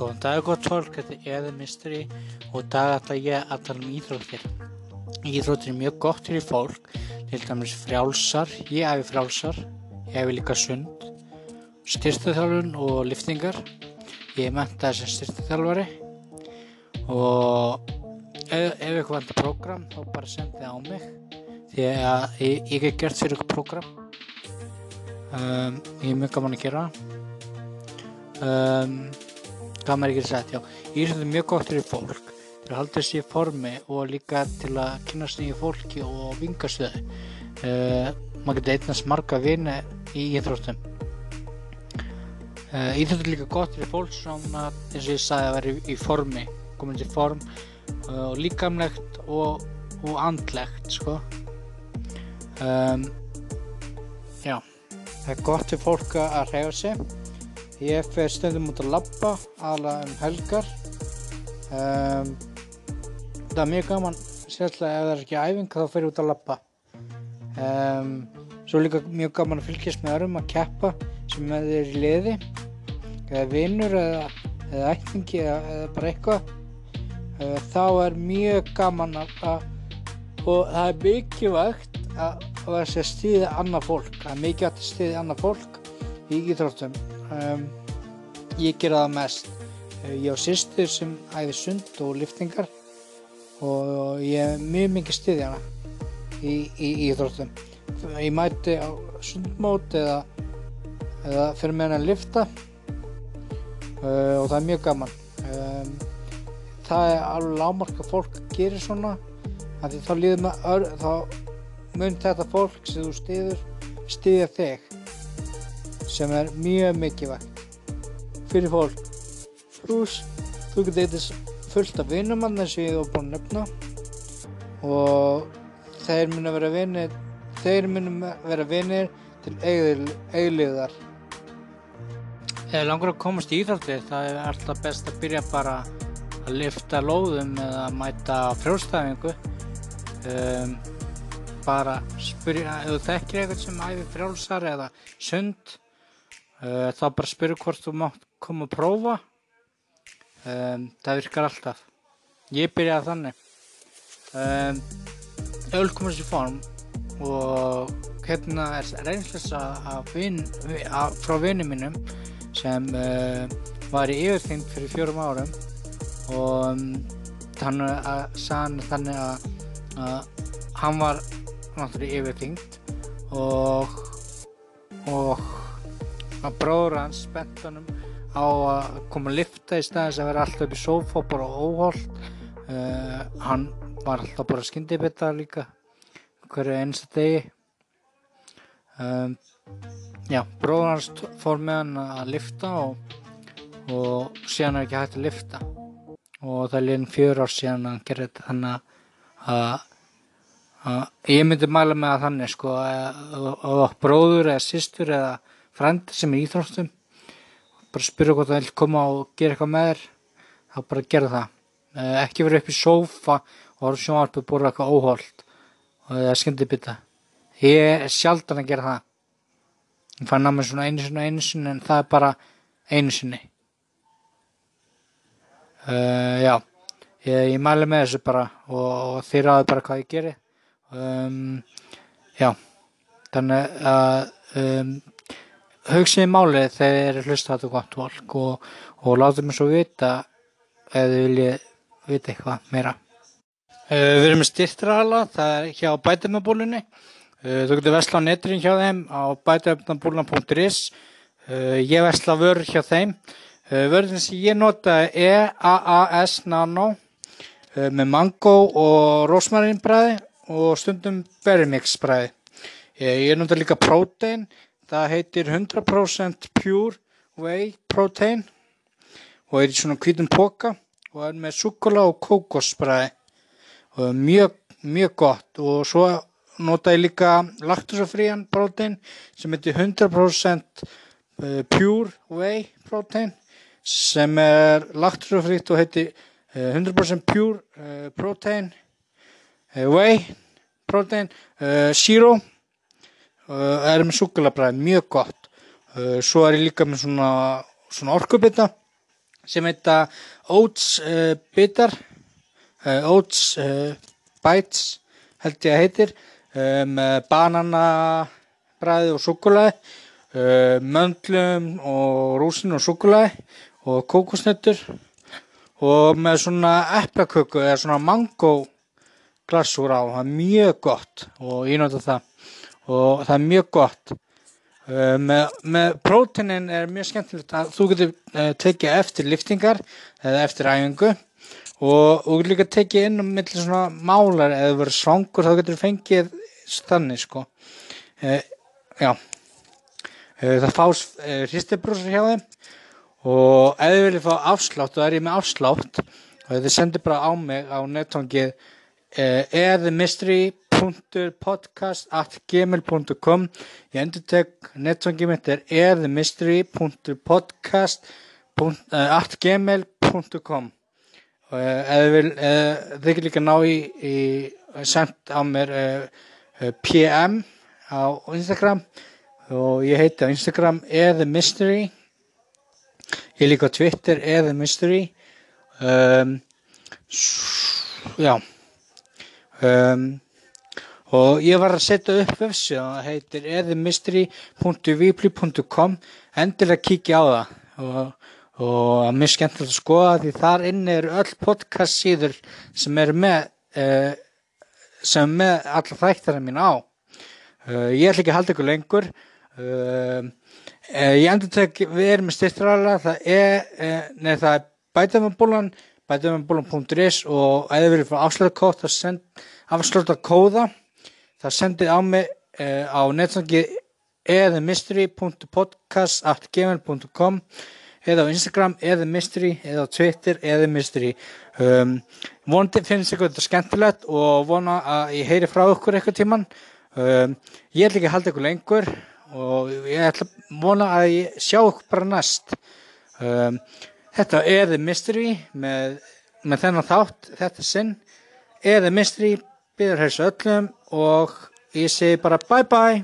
Góðan dag gott fólk, þetta er Mystery og dag ætla ég að tala um íþróttir. Íþróttir er mjög gott fyrir fólk, til dæmis frjálsar, ég hefi frjálsar, ég hefi líka sund, styrtaþjálfun og liftingar. Ég er mentaði sem styrtaþjálfari og ef, ef eitthvað vantar program þá bara sendið á mig því að ég, ég hef gert fyrir eitthvað program. Um, ég er mjög gaman að gera það. Um, maður ekki sagt, já, íþrótt er mjög gott fyrir fólk til að halda sér í formi og líka til að kynast nýju fólki og vingastöðu. Uh, maður getur einnast marga vini í íþróttum. Uh, íþrótt er líka gott fyrir fólk sem að, eins og ég sagði að vera í, í formi komin til form uh, og líkamlegt og, og andlegt sko. Um, já. Það er gott fyrir fólk að reyfa sig Ég fer stundum út að labba, aðalega um helgar. Um, það er mjög gaman, sérstaklega ef það er ekki æfing þá fer ég út að labba. Um, svo er líka mjög gaman að fylgjast með örum að keppa sem þeir í liði, eða vinnur eða, eða ættingi eða, eða bara eitthvað. Þá er mjög gaman að, að og það er mikilvægt að, að stýða annað fólk. Það er mikilvægt að stýða annað fólk í íþróttum. Um, ég gera það mest. Uh, ég á sýstur sem æði sund og liftingar og ég er mjög mikið stiðjana í, í íþróttum. Ég mæti á sundmót eða, eða fyrir meðan að lifta uh, og það er mjög gaman. Um, það er alveg lámarka fólk að gera svona að þá líður maður þá mun þetta fólk sem þú stiður stiðja þig sem er mjög mikilvægt fyrir fólk. Pluss þú getur eitthvað fullt af vinnumann eins og ég hef búin að nefna. Og þeir munu vera vinir þeir munu vera vinir til eigliðar Eða langar að komast í íþróttir það er alltaf best að byrja bara að lifta lóðum eða að mæta frjálstæfingu um, bara spyrja ef þú þekkir eitthvað sem æfi frjálsar eða sund Uh, þá bara spyrja hvort þú mátt koma að prófa. Um, það virkar alltaf. Ég byrjaði þannig. Um, öll komast í form og hérna er reynslesa frá vinnu mínum sem uh, var í yfirþyngd fyrir fjórum árum og um, þannig að sann þannig að, að hann var náttúrulega yfirþyngd og og að bróður hans spennt honum á að koma að lifta í staðins að vera alltaf upp í sófa bara óholt. Uh, hann var alltaf bara skyndibetta líka hverju einsta degi. Um, já, bróður hans fór með hann að lifta og, og síðan er ekki hægt að lifta og það er líðin fjör ár síðan að hann gerði þetta þannig að að ég myndi mæla með að þannig sko að bróður eða sýstur eða frænd sem er íþróttum. Bara spyrja hvort það vil koma og gera eitthvað með þér. Þá bara gera það. Eh, ekki verið upp í sófa og orða sjónvarpu búið eitthvað óholt. Og það er skemmtið bytta ég er sjaldan að gera það. Ég fann að mér svona einu sinni og einu sinni en það er bara einu sinni. Uh, já. Ég, ég mæli með þessu bara og, og þeir aðeins bara hvað ég geri. Um, já. Þannig að um, hugsiði málið þegar þið eru hlusta þetta gott fólk og, og láta mér svo vita ef þið viljið vita eitthvað meira. Uh, við erum með styrtrahala, það er hjá bætumabúlunni. Uh, þú getur vesla á neturinn hjá þeim á bætumabúluna.is. Uh, ég vesla vörur hjá þeim. Vörðin sem ég nota er EAAS Nano með mango og rosmarinbræði og stundum berrymix bræði. Ég nota líka prótein Það heitir 100% Pure Whey Protein og er í svona kvítum poka og er með sukkula og kókosbræði og er mjög, mjög gott. Og svo nota ég líka laktusafrían protein sem heitir 100% eh, Pure Whey Protein sem er laktusafrít og heitir 100% Pure eh, Protein eh, Whey Protein Zero Uh, er með sukulabræði mjög gott. Uh, svo er ég líka með svona, svona orkubita sem heita Oats uh, Bitar Oats Bites held ég að heitir með bananabræði og súkulaði uh, möndlum og rúsin og súkulaði og kókosnöttur og með svona eplaköku eða svona mango glassúr á, það er mjög gott og ég nota það og það er mjög gott. Uh, með, með prótinin er mjög skemmtilegt að þú getur uh, tekið eftir liftingar eða eftir æfingu og þú getur líka tekið inn um millir svona málar eða verið svangur þá getur þú fengið þannig sko. Uh, já. Það fás hristibrúsar hjá þeim og ef þið viljið fá afslátt og er ég með afslátt og þið sendir bara á mig á nettongið eðmystery.podcast.gmail.com ég endur tek nettongið mitt er eðmystery.podcast.gmail.com og ef þið vil þið ekki líka ná í, í sendt á mér PM á Instagram. Og ég heiti á Instagram eðmystery Ég líka á Twitter eða Mystery. Um, já. Um, og ég var að setja upp vefsið og það heitir eðamystery.vipli.com endilega kíkja á það. Og, og að mér skemmtilegt að skoða því þar inni eru öll podcast síður sem eru með uh, sem með alla þættara mín á. Uh, ég ætla ekki að halda ykkur lengur. Uh, ég endur tek við erum með styrtrala það er, neð, það er bætamannbólan bætamannbólan.is og ef þið viljið fá afslöðakóð það send afslöðakóða það sendið á mig á netsangi eða mystery.podcast.gmail.com eða á Instagram eða mystery eða á Twitter eða mystery um, vonandi finnst ykkur þetta skemmtilegt og vona að ég heyri frá ykkur eitthvað tíman um, ég ætla ekki að halda ykkur lengur og ég ætla að vona að ég sjá ykkur bara næst. Um, þetta er The Mystery með, með þennan þátt þetta sinn. Er Byrjar þessu öllum og ég segi bara bye bye